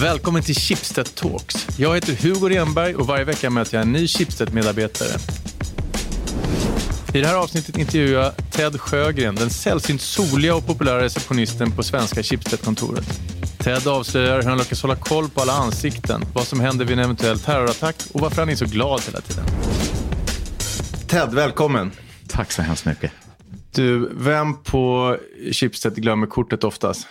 Välkommen till Schibsted Talks. Jag heter Hugo Renberg och varje vecka möter jag en ny Schibsted-medarbetare. I det här avsnittet intervjuar jag Ted Sjögren, den sällsynt soliga och populära receptionisten på svenska Schibsted-kontoret. Ted avslöjar hur han lyckas hålla koll på alla ansikten, vad som händer vid en eventuell terrorattack och varför han är så glad hela tiden. Ted, välkommen. Tack så hemskt mycket. Du, vem på Schibsted glömmer kortet oftast?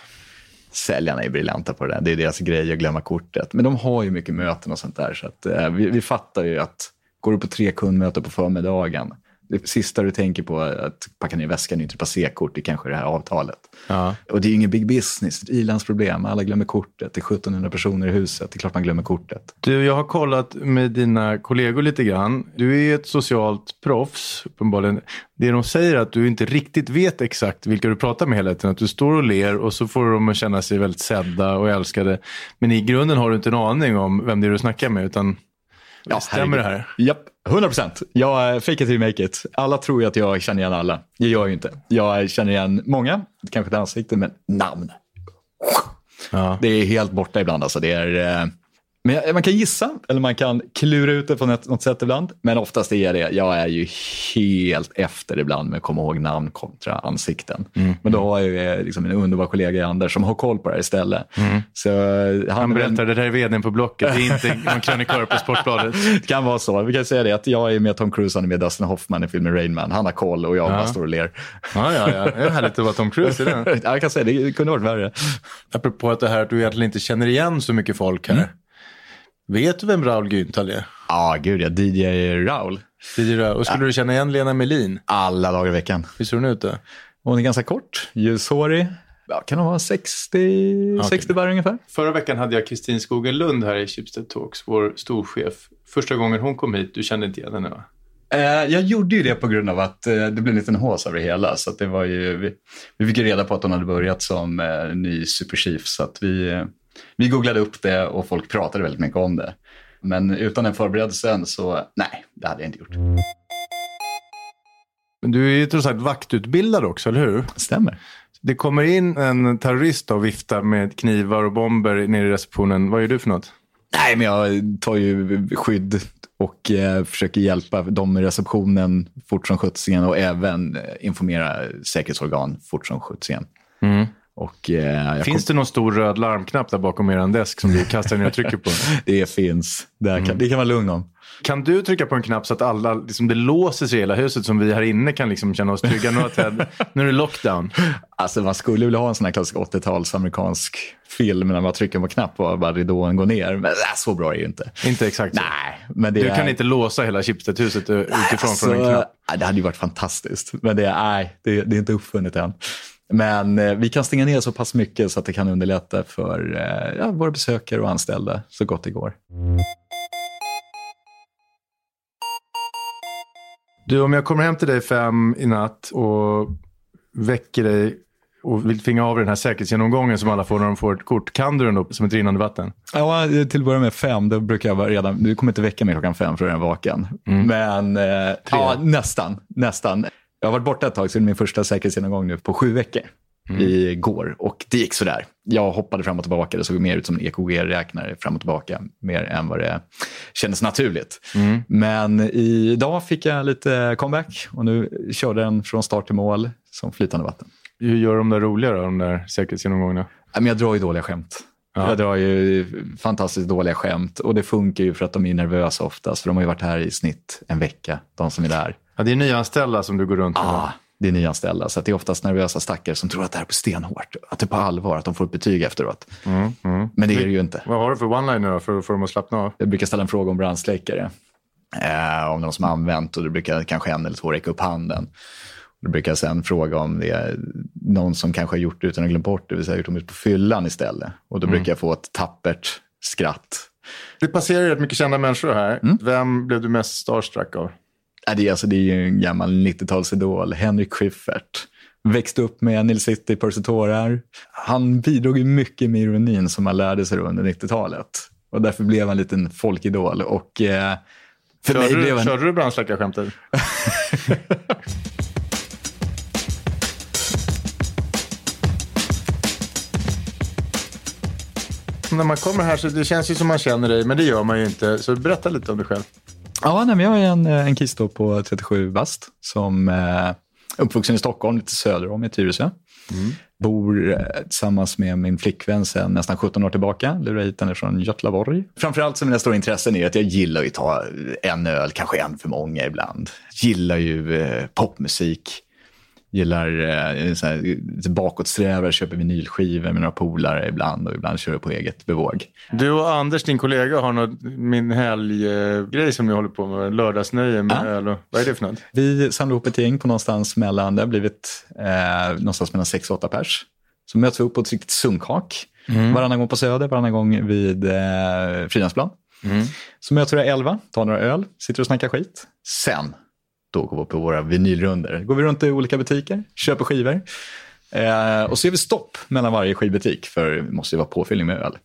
Säljarna är briljanta på det där. Det är deras grej att glömma kortet. Men de har ju mycket möten och sånt där. Så att, eh, vi, vi fattar ju att går du på tre kundmöten på förmiddagen det sista du tänker på är att packa ner väskan är inte passerkort, det är kanske det här avtalet. Ja. Och det är ju ingen big business, ett ilandsproblem, alla glömmer kortet, det är 1700 personer i huset, det är klart man glömmer kortet. Du, jag har kollat med dina kollegor lite grann. Du är ett socialt proffs, uppenbarligen. Det de säger är att du inte riktigt vet exakt vilka du pratar med hela tiden. Att du står och ler och så får de att känna sig väldigt sedda och älskade. Men i grunden har du inte en aning om vem det är du snackar med, utan Ja, stämmer det här? Japp, 100 procent. Jag fake it till make it. Alla tror ju att jag känner igen alla. Det gör jag ju inte. Jag känner igen många, kanske ett ansikte, men namn. Ja. Det är helt borta ibland. Alltså. Det är, eh, men man kan gissa, eller man kan klura ut det på något, sätt ibland. Men oftast är det, jag är ju helt efter ibland med att komma ihåg namn kontra ansikten. Mm. Men då har jag ju liksom en underbar kollega i Anders som har koll på det här istället. Så Han han berättar, det där är vdn på Blocket, det är inte en krönikör på Sportbladet. Det kan vara så. Vi kan säga det att jag är med Tom Cruise, han är med Dustin Hoffman i filmen Rain Man. Han har koll och jag bara står och ler. Ja, ja, ja. Det är härligt att vara Tom Cruise i den. Ja, jag kan säga det, det kunde varit värre. Apropå att det här att du egentligen inte känner igen så mycket folk här. Vet du vem Raul Günthal är? Ja, gud ja. DJ Raul. DJ Raul. Och skulle du känna igen Lena Melin? Alla dagar i veckan. Hur ser hon ut då? Hon är ganska kort, ljushårig. Ja, kan hon vara 60, 60 bara ungefär? Förra veckan hade jag Kristin Skogen Lund här i Schibsted Talks, vår storchef. Första gången hon kom hit, du kände inte igen henne va? Eh, jag gjorde ju det på grund av att eh, det blev en liten hås av det hela. Så att det var ju, vi, vi fick ju reda på att hon hade börjat som eh, ny superchief. Så att vi, vi googlade upp det och folk pratade väldigt mycket om det. Men utan den förberedelsen så nej, det hade jag inte gjort. Men du är ju trots allt vaktutbildad också, eller hur? Stämmer. Det kommer in en terrorist och viftar med knivar och bomber nere i receptionen. Vad gör du för något? Nej, men jag tar ju skydd och eh, försöker hjälpa dem i receptionen fort som sjuttsingen och även eh, informera säkerhetsorgan fort som sjuttsingen. Och, eh, Finns det någon stor röd larmknapp där bakom er desk som du kastar ner och trycker på? Det finns. Det kan, det kan vara lugn om. Kan du trycka på en knapp så att alla, liksom det låser sig i hela huset som vi här inne kan liksom känna oss trygga? Nu, är det lockdown. Alltså man skulle vilja ha en sån här klassisk 80-tals amerikansk film när man trycker på knapp och bara ridån går ner. Men äh, så bra är det ju inte. Inte exakt så. Nej, men det Du är... kan inte låsa hela Schibsted-huset utifrån Alltså, från en knapp. nej, Det hade ju varit fantastiskt. Men det är, nej, det, det är inte uppfunnet än. Men eh, vi kan stänga ner så pass mycket så att det kan underlätta för eh, ja, våra besökare och anställda så gott det går. Du, om jag kommer hem till dig fem i natt och väcker dig och vill tvinga av dig den här säkerhetsgenomgången som alla får när de får ett kort. Kan du den då som ett rinnande vatten? Ja, till att börja med fem, då brukar jag vara redan, du kommer inte väcka mig klockan fem för att jag är vaken. Men eh, ja, nästan, nästan. Jag har varit borta ett tag, så det är min första säkerhetsgenomgång nu på sju veckor. Igår och det gick sådär. Jag hoppade fram och tillbaka, det såg mer ut som en EKG-räknare fram och tillbaka mer än vad det kändes naturligt. Men idag fick jag lite comeback och nu körde den från start till mål som flytande vatten. Hur gör de där roliga då, de där säkerhetsgenomgångarna? Jag drar ju dåliga skämt. Ja. Jag drar ju fantastiskt dåliga skämt och det funkar ju för att de är nervösa oftast. För de har ju varit här i snitt en vecka, de som är där. Ja, det är nyanställda som du går runt med. Ah, det är nyanställda, så det är oftast nervösa stackare som tror att det här är på stenhårt. Att det är på allvar, att de får ett betyg efteråt. Mm, mm. Men det är det ju inte. Vad har du för one-liner för att få dem att slappna av? Jag brukar ställa en fråga om brandsläckare. Eh, om någon som har använt och då brukar kanske en eller två räcka upp handen. Då brukar jag sen fråga om det är någon som kanske har gjort det utan att glömt bort det, vill säga gjort det på fyllan istället. Och då brukar jag få ett tappert skratt. Det passerar ju rätt mycket kända människor här. Vem blev du mest starstruck av? Ja, det, är, alltså, det är ju en gammal 90-talsidol, Henrik Schyffert. Växte upp med Nils City, Percy Tårar. Han bidrog ju mycket med ironin som man lärde sig under 90-talet. Och därför blev han en liten folkidol. Och, eh, för mig Körde, blev du, han... körde du brandsläckarskämtet? när man kommer här så det känns ju som man känner dig, men det gör man ju inte. Så berätta lite om dig själv. Ja, nej, men jag är en, en kis på 37 bast som är uppvuxen i Stockholm, lite söder om i Tyresö. Mm. Bor eh, tillsammans med min flickvän sedan nästan 17 år tillbaka. Lurar hit henne från Götlaborg. Framförallt så mina stora intressen är att jag gillar att ta en öl, kanske en för många ibland. Gillar ju eh, popmusik gillar eh, så här, bakåtsträvare, köper vinylskivor med några polare ibland och ibland kör på eget bevåg. Du och Anders, din kollega, har något, min helggrej som ni håller på med, lördagsnöje med ja. öl. Vad är det för något? Vi samlar ihop ett gäng på någonstans mellan, det har blivit eh, någonstans mellan 6 och 8 pers. Så möts vi upp på ett riktigt sunkhak mm. varannan gång på Söder, varannan gång vid eh, Fridhemsplan. Mm. Så möts vi 11, tar några öl, sitter och snackar skit. Sen då går vi på våra vinylrunder. Går vi runt i olika butiker, köper skivor. Eh, och så är vi stopp mellan varje skivbutik, för det måste ju vara påfyllning med öl.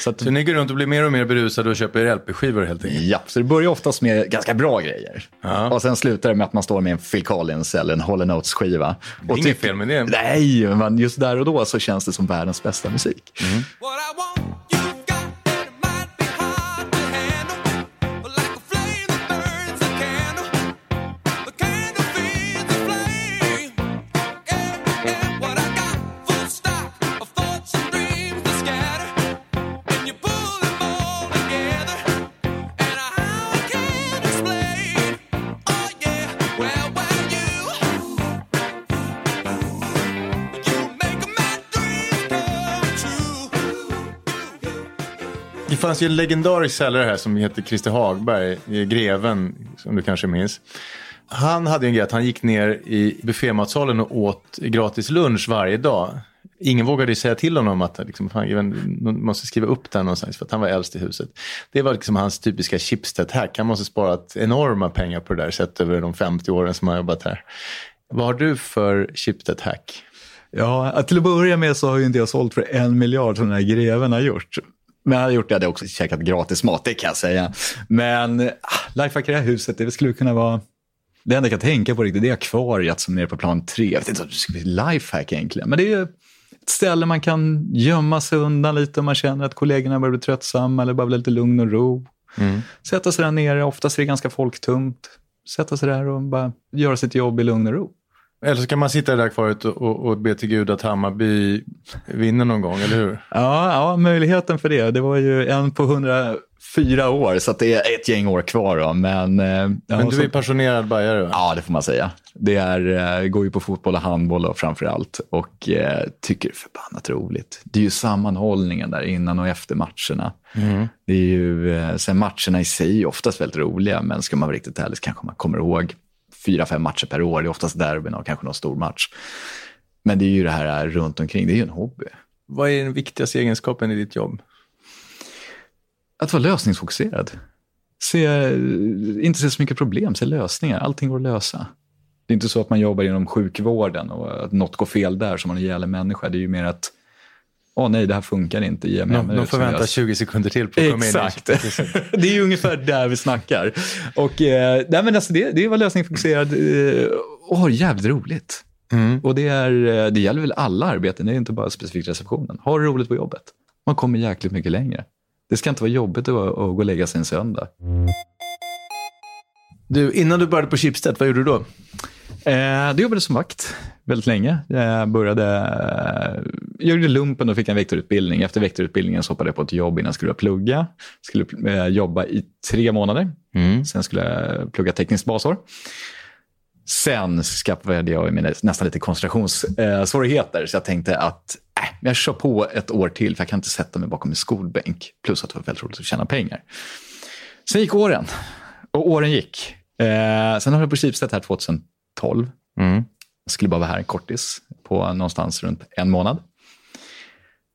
Så, att, så ni går runt och blir mer och mer berusade och köper LP-skivor helt enkelt? Ja, så det börjar oftast med ganska bra grejer. Ja. Och sen slutar det med att man står med en Phil Collins eller en Hall Notes-skiva. Det är inget fel med det. Nej, men just där och då så känns det som världens bästa musik. Mm. Fanns ju en legendarisk säljare här som heter Christer Hagberg, Greven, som du kanske minns. Han hade en grej att han gick ner i buffématsalen och åt gratis lunch varje dag. Ingen vågade säga till honom att liksom, fan, måste skriva upp den någonstans för att han var äldst i huset. Det var liksom hans typiska Schibsted-hack. Han måste sparat enorma pengar på det där sett över de 50 åren som han jobbat här. Vad har du för Schibsted-hack? Ja, till att börja med så har ju inte jag sålt för en miljard som den här greven har gjort. Men jag hade gjort det, jag hade också käkat gratis mat, det kan jag säga. Men ah, lifehack i det här huset, det skulle kunna vara... Det enda jag kan tänka på riktigt det är akvariet som är nere på plan tre. Jag vet inte om det skulle bli lifehack egentligen, men det är ett ställe man kan gömma sig undan lite om man känner att kollegorna börjar bli tröttsamma eller bara vill lite lugn och ro. Mm. Sätta sig där nere, oftast är det ganska folktungt. Sätta sig där och bara göra sitt jobb i lugn och ro. Eller så kan man sitta där kvar och, och, be till Gud att Hammarby vinner någon gång, eller hur? Ja, ja, möjligheten för det. Det var ju en på 104 år, så det är ett gäng år kvar. Då. Men, eh, Men du är passionerad bajare? Ja, det får man säga. Det är, eh, går ju på fotboll och handboll och framför allt och eh, tycker det är förbannat roligt. Det är ju sammanhållningen där innan och efter matcherna. Mm. Det är ju, eh, sen matcherna i sig är oftast väldigt roliga, men ska man vara riktigt ärlig så kanske man kommer ihåg fyra, fem matcher per år. Det är oftast derbyn och kanske någon stor match. Men det är ju det här runt omkring, det är ju en hobby. Vad är den viktigaste egenskapen i ditt jobb? Att vara lösningsfokuserad. Se, inte se så mycket problem, se lösningar. Allting går att lösa. Det är inte så att man jobbar inom sjukvården och att något går fel där som man är ihjäl en människa. Det är ju mer att åh oh, nej, det här funkar inte. Ge mig de, får vänta 20 sekunder till på att komma Exakt. det är ungefär där vi snackar. Och, eh, nej, men alltså det, det vara lösningsfokuserad eh, och jävligt roligt. Mm. Och det, är, eh, det gäller väl alla arbeten, det är inte bara specifikt receptionen. Ha roligt på jobbet. Man kommer jäkligt mycket längre. Det ska inte vara jobbigt att, att gå och lägga sig en söndag. Du, innan du började på Schibsted, vad gjorde du då? Eh, då jobbade som vakt väldigt länge. Jag började, jag gjorde lumpen och fick en väktarutbildning. Efter väktarutbildningen så hoppade jag på ett jobb innan jag skulle plugga. Jag skulle eh, jobba i tre månader. Mm. Sen skulle jag plugga tekniskt basår. Sen skaffade jag mig nästan lite koncentrationssvårigheter så jag tänkte att äh, jag kör på ett år till för jag kan inte sätta mig bakom en skolbänk. Plus att det var väldigt roligt att tjäna pengar. Sen gick åren och åren gick. Eh, sen har jag på Schibsted här 2012. Mm. Jag skulle bara vara här en kortis på någonstans runt en månad.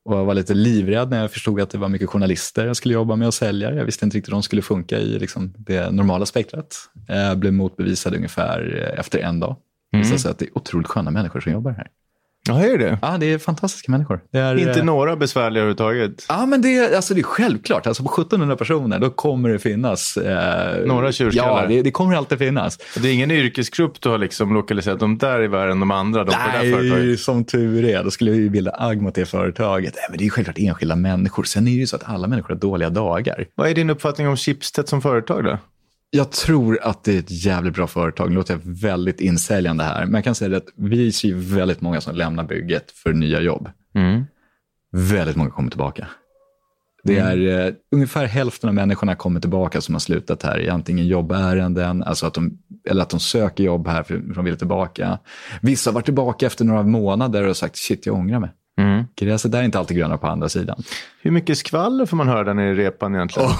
Och jag var lite livrädd när jag förstod att det var mycket journalister jag skulle jobba med och sälja. Jag visste inte riktigt hur de skulle funka i liksom, det normala spektrat. Jag blev motbevisad ungefär efter en dag. Det visade sig att det är otroligt sköna människor som jobbar här. Ja, är det Ja, det är fantastiska människor. Det är, Inte eh, några besvärliga överhuvudtaget? Ja, men det, är- alltså det är självklart. Alltså på 1700 personer, då kommer det finnas... Eh, Några tjurskallar. Ja, det, det kommer alltid finnas. Det är ingen yrkesgrupp du har liksom lokaliserat, de där är värre än de andra, de på det här företaget? Nej, som tur är. Då skulle vi bilda agg mot det företaget. Nej, men det är självklart enskilda människor. Sen är det ju så att alla människor har dåliga dagar. Vad är din uppfattning om Schibsted som företag då? Jag tror att det är ett jävligt bra företag. Nu låter jag väldigt insäljande här. Men jag kan säga att vi ser väldigt många som lämnar bygget för nya jobb. Väldigt många kommer tillbaka. Det är eh, ungefär hälften av människorna kommer tillbaka som har slutat här i antingen jobbärenden, alltså att de, eller att de söker jobb här för för de vill tillbaka. Vissa har varit tillbaka efter några månader och sagt shit, jag ångrar mig. Gräset där är inte alltid grönare på andra sidan. Hur mycket skvaller får man höra där nere i repan egentligen?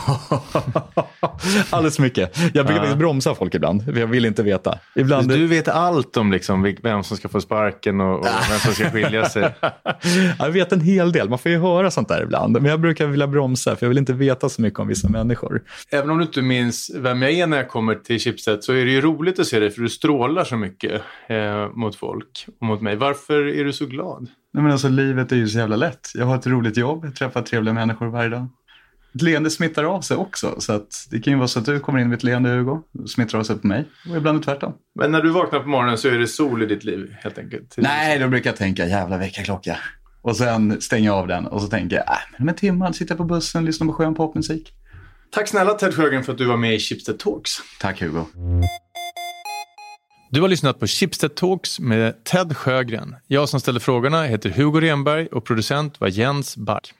Alldeles mycket. Jag brukar faktiskt bromsa folk ibland, för jag vill inte veta. Ibland... Du vet allt om liksom vem som ska få sparken och, och vem som ska skilja sig. Jag vet en hel del, man får ju höra sånt där ibland. Men jag brukar vilja bromsa, för jag vill inte veta så mycket om vissa människor. Även om du inte minns vem jag är när jag kommer till Schibsted så är det ju roligt att se dig för du strålar så mycket eh, mot folk och mot mig. Varför är du så glad? Nej, men alltså, livet är ju så jävla lätt. Jag har ett roligt jobb, träffar trevliga människor varje dag. Ett leende smittar av sig också, så att det kan ju vara så att du kommer in med ett leende Hugo, och smittar av sig på mig, och ibland är det tvärtom. Men när du vaknar på morgonen så är det sol i ditt liv helt enkelt. Nej, då brukar jag tänka jävla väckarklocka. Och sen stänger jag av den och så tänker jag, äh, om en timme sitter jag på bussen, lyssnar på skön popmusik. Tack snälla Ted Sjögren för att du var med i Schibsted Talks. Tack Hugo. Du har lyssnat på Schibsted Talks med Ted Sjögren. Jag som ställde frågorna heter Hugo Renberg och producent var Jens Bark.